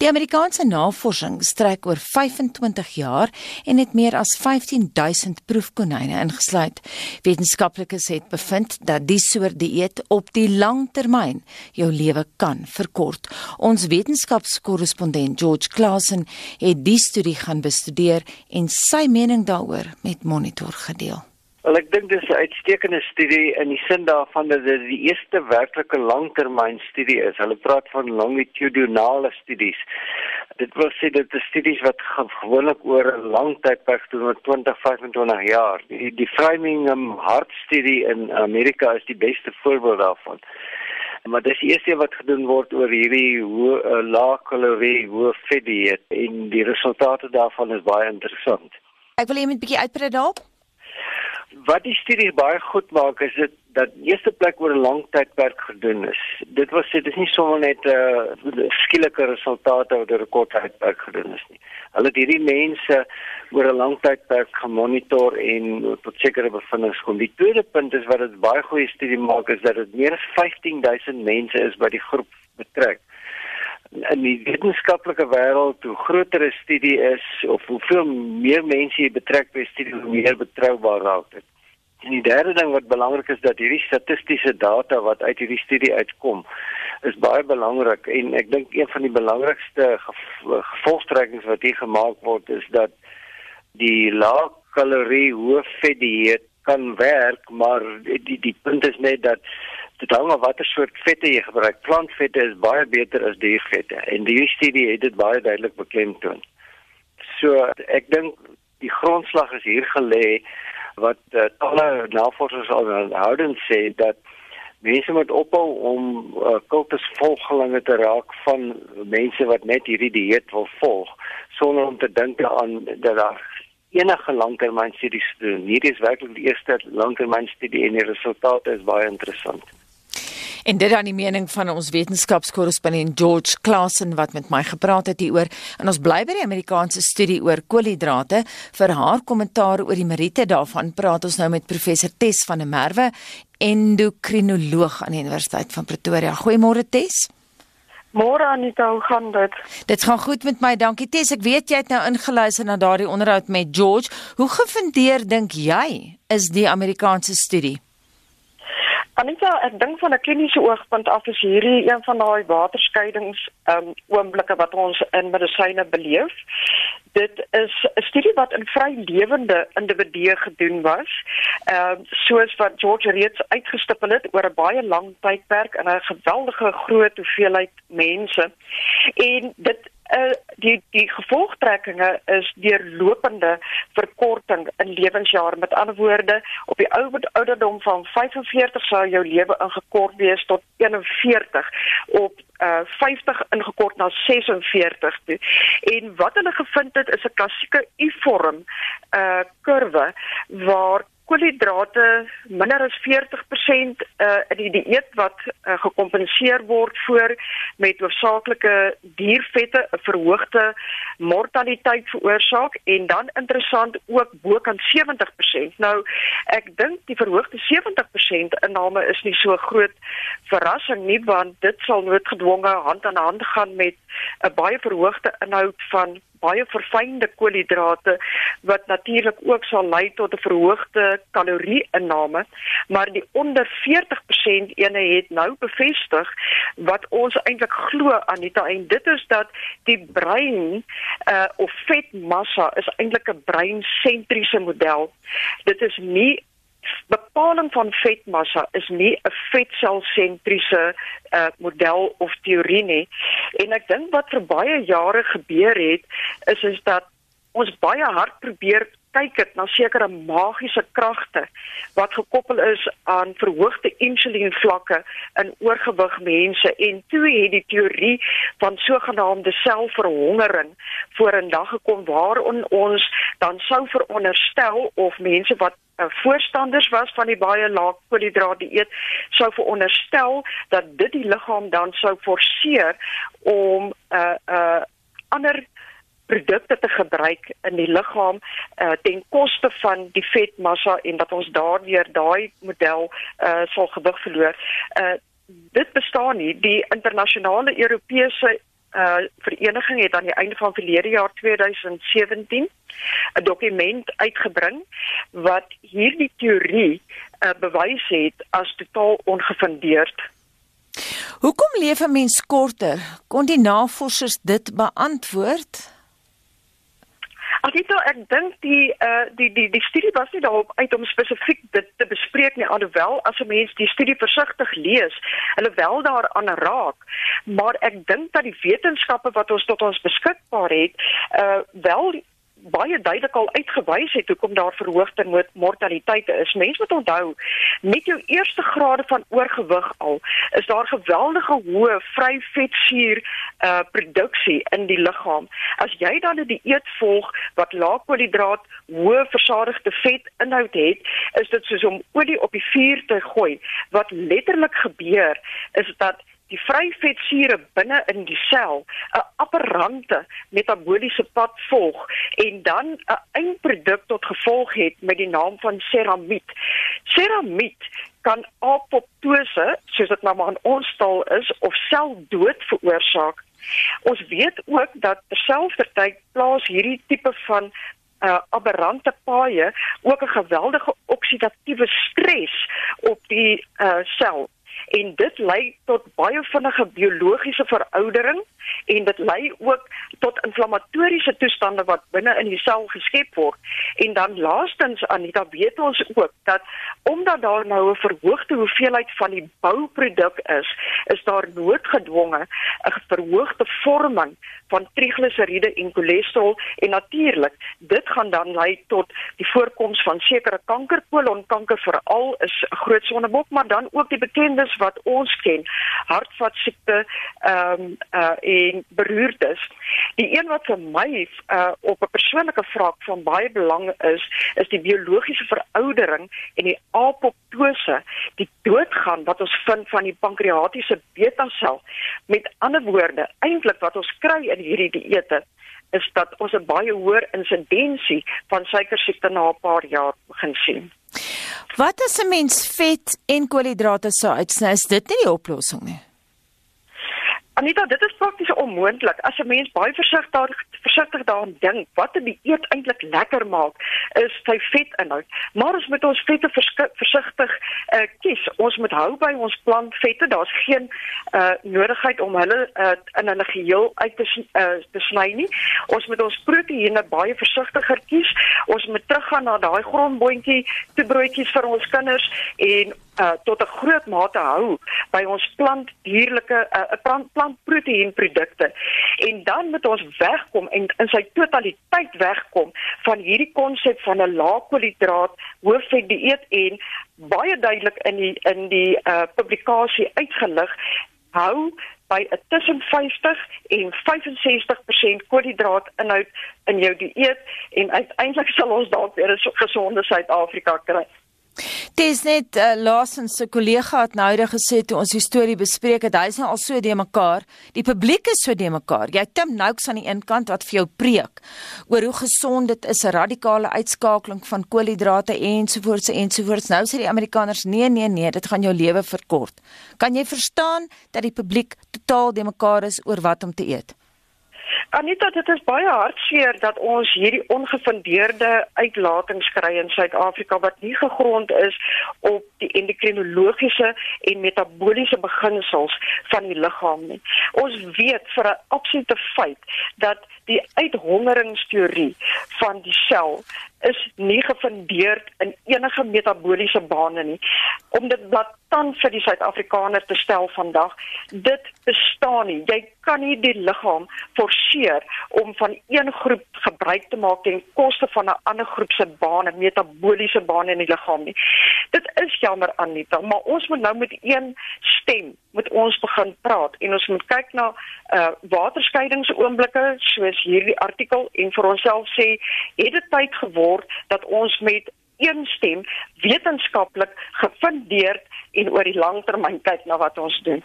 Die Amerikaanse navorsing strek oor 25 jaar en het meer as 15000 proefkonyne ingesluit. Wetenskaplikes het bevind dat die soort dieet op die lang termyn jou lewe kan verkort. Ons wetenskapskorrespondent George Claassen het die studie gaan bestudeer en sy mening daaroor met Monitor gedeel. Wel ek dink dis 'n uitstekende studie in die sin daarvan dat dit die eerste werklike langtermynstudie is. Hulle praat van longitudinale studies. Dit wil sê dit is studies wat gewoonlik oor 'n lang tydperk doen, oor 20, 25 jaar. Die die Framingham Heart studie in Amerika is die beste voorbeeld daarvan. Maar dis eerste wat gedoen word oor hierdie hoë uh, lae kalorie, hoë vet dieet en die resultate daarvan is baie interessant. Ek wil net 'n bietjie uitbrei daarop wat die studie baie goed maak is dit dat eerste plek oor 'n lang tydperk gedoen is. Dit was dit is nie sommer net 'n uh, skielike resultate oor 'n kort tydperk gedoen is nie. Hulle het hierdie mense oor 'n lang tydperk gemonitor en tot sekere bevindinge kom. Die tweede punt is wat dit baie goeie studie maak is dat dit meer as 15000 mense is by die groep betrek in die wetenskaplike wêreld hoe groter 'n studie is of hoeveel meer mense jy betrek by 'n studie hoe meer betroubaar raak dit. En die derde ding wat belangrik is dat hierdie statistiese data wat uit hierdie studie uitkom is baie belangrik en ek dink een van die belangrikste gevolgtrekkings wat hier gemaak word is dat die lae kalorie hoë vet dieet kan werk maar die die punt is net dat dit hang af watter soort vette jy gebruik. Plantvette is baie beter as diervette en die studie het dit baie duidelik beklemtoon. So ek dink die grondslag is hier gelê wat uh, alle navorsers al houdend sê dat mense moet ophou om uh, kultusvolgelinge te raak van mense wat net hierdie dieet wil volg sonder om te dink aan dat daar enige langtermynstudies doen. Hierdie is werklik die eerste langtermynstudie en die resultate is baie interessant. En dit aan die mening van ons wetenskapskorrespondent George Claassen wat met my gepraat het hieroor. En ons bly by die Amerikaanse studie oor koolhidrate. Vir haar kommentaar oor die meriete daarvan praat ons nou met professor Tes van der Merwe, endokrinoloog aan die Universiteit van Pretoria. Goeiemôre Tes. Môre Anita, hoe gaan dit? Dit gaan goed met my, dankie Tes. Ek weet jy het nou ingeluister na daardie onderhoud met George. Hoe gefundeer dink jy is die Amerikaanse studie? Anita, ek dink van 'n kliniese oogpunt af is hierdie een van daai waterskeidings um oomblikke wat ons in medisyne beleef. Dit is 'n studie wat in vry lewende individue gedoen was. Um soos wat George reeds uitgestipel het oor 'n baie lang tydperk en 'n geweldige groot hoeveelheid mense. En dit uh, die die gevolgtrekkinge is deurlopende verkorting in lewensjare met ander woorde op die ou ouderdom van 45 sou jou lewe ingekort wees tot 41 op uh 50 ingekort na 46 toe. En wat hulle gevind het is 'n klassieke U-vorm uh kurwe waar koolhidrate minder as 40% uh, in die dieet wat uh, gekompenseer word voor met hoofsaaklike diervette 'n verhoogde mortaliteit veroorsaak en dan interessant ook bokant 70%. Nou ek dink die verhoogde 70% inname is nie so groot verrassing nie want dit sal noodgedwonge hand aan hand gaan met 'n baie verhoogde inhoud van baie verfynde koolhidrate wat natuurlik ook sal lei tot 'n verhoogde kalorieinname, maar die onder 40% ene het nou bevestig wat ons eintlik glo Anita en dit is dat die brein uh of vetmassa is eintlik 'n breinsentriese model. Dit is nie bepaling van vetmassa is nie 'n vetselsentriese uh, model of teorie nie. En ek dink wat vir baie jare gebeur het is is dat ons baie hard probeer kyk dit na sekere magiese kragte wat gekoppel is aan verhoogde insulienvlakke in oorgewig mense en toe het die teorie van sogenaamde selfverhongering vorendag gekom waarin ons dan sou veronderstel of mense wat voorstanders was van die baie lae koolhidraat dieet sou veronderstel dat dit die liggaam dan sou forceer om 'n uh, eh, uh, ander produkte te gebruik in die liggaam uh, ten koste van die vetmassa en dat ons daardeur daai model uh, sal gewig verloor. Uh, dit bestaan nie die internasionale Europese uh vereniging het aan die einde van verlede jaar 2017 'n dokument uitgebring wat hierdie teorie uh, bewys het as totaal ongefundeerd. Hoekom leef 'n mens korter? Kon die navorsers dit beantwoord? Alhoewel ek dink die uh die die die studie was nie daarop uit om spesifiek dit te bespreek nie alhoewel as 'n mens die studie versigtig lees, hulle wel daaraan raak, maar ek dink dat die wetenskappe wat ons tot ons beskikbaar het, uh wel baie duidelik al uitgewys het hoekom daar verhoogde mortaliteite is. Mense moet onthou, met jou eerste grade van oorgewig al, is daar geweldige hoë vry vetsuur uh produksie in die liggaam. As jy dan 'n die dieet volg wat lae koolhidraat, hoë versadigde vet inhoud het, is dit soos om olie op die vuur te gooi. Wat letterlik gebeur is dat die vryvetsure binne in die sel 'n apparante metabooliese pad volg en dan 'n eindproduk tot gevolg het met die naam van ceramied. Ceramied kan apoptose, soos dit nou maar in ons taal is, of seldood veroorsaak. Ons weet ook dat terselfdertyd plaas hierdie tipe van uh aberrante paaie ook 'n geweldige oksidatiewe stres op die uh sel en dit lei tot baie vinnige biologiese veroudering en dit lei ook tot inflammatoriese toestande wat binne in die sel geskep word. En dan laastens Anita weet ons ook dat omdat daar nou 'n verhoogde hoeveelheid van die bouproduk is, is daar noodgedwonge 'n verhoogde vorming van trigliseriede en cholesterol en natuurlik dit gaan dan lei tot die voorkoms van sekere kanker, kolonkanker veral is 'n groot sonnebok, maar dan ook die bekendes wat ons ken, hartvaskiekte, ehm um, uh en beroertes. Die een wat vir my uh op 'n persoonlike vraag van baie belang is, is die biologiese veroudering en die apoptose, die doodgaan wat ons vind van die pankreatiese beta-sel. Met ander woorde, eintlik wat ons kry in hierdie dieete is dat ons 'n baie hoër insidensie van suikersiekte na 'n paar jaar begin sien. Wat as 'n mens vet en koolhidrate sou uitsny? Is dit nie die oplossing nie? Anita, dit is prakties onmoontlik. As 'n mens baie versigtig daar versigtig daaraan dink, wat 'n dieet eintlik lekker maak, is sy vetinhoud. Maar ons moet ons vette versigtig uh, kies. Ons moet hou by ons plantvette. Daar's geen uh, nodigheid om hulle uh, in hulle geheel uit te uh, te sny nie. Ons moet ons proteïene baie versigtiger kies. Ons moet teruggaan na daai grondboontjie te broodjies vir ons kinders en uh, tot 'n groot mate hou by ons plantdierlike uh, plant plantproteïenprodukte en dan moet ons wegkom en in sy totaliteit wegkom van hierdie konsep van 'n lae koolhidraat hoë vet dieet en baie duidelik in die in die uh, publikasie uitgelig hou by 'n tussen 50 en 65% koolhidraat inhoud in jou dieet en uiteindelik sal ons dalk weer 'n gesonde Suid-Afrika kry. Dis net uh, laasens se kollega het nou eendag gesê toe ons die storie bespreek het, hy is nou al so de mekaar. Die publiek is so de mekaar. Jy Tim Noukes aan die een kant wat vir jou preek oor hoe gesond dit is 'n radikale uitskakeling van koolhidrate ensovoorts ensovoorts. Nou sê die Amerikaners nee nee nee, dit gaan jou lewe verkort. Kan jy verstaan dat die publiek totaal de mekaar is oor wat om te eet? Anita, dit is baie hartseer dat ons hierdie ongefundeerde uitlatings kry in Suid-Afrika wat nie gegrond is op die endokrinologiese en metabooliese beginsels van die liggaam nie. Ons weet vir 'n absolute feit dat die uithongeringsteorie van die sel is nie gefundeer in enige metabooliese bane nie om dit blaatant vir die Suid-Afrikaner te stel vandag dit bestaan nie. Jy kan nie die liggaam forceer om van een groep gebruik te maak ten koste van 'n ander groep se bane metabooliese bane in die liggaam nie. Dit is jammer Anita maar ons moet nou met een stem moet ons begin praat en ons moet kyk na uh waterskeiingsoomblikke soos hierdie artikel en vir onsself sê het dit tyd geword word dat ons met een stem wetenskaplik gefundeerd en oor die langtermyn kyk na wat ons doen.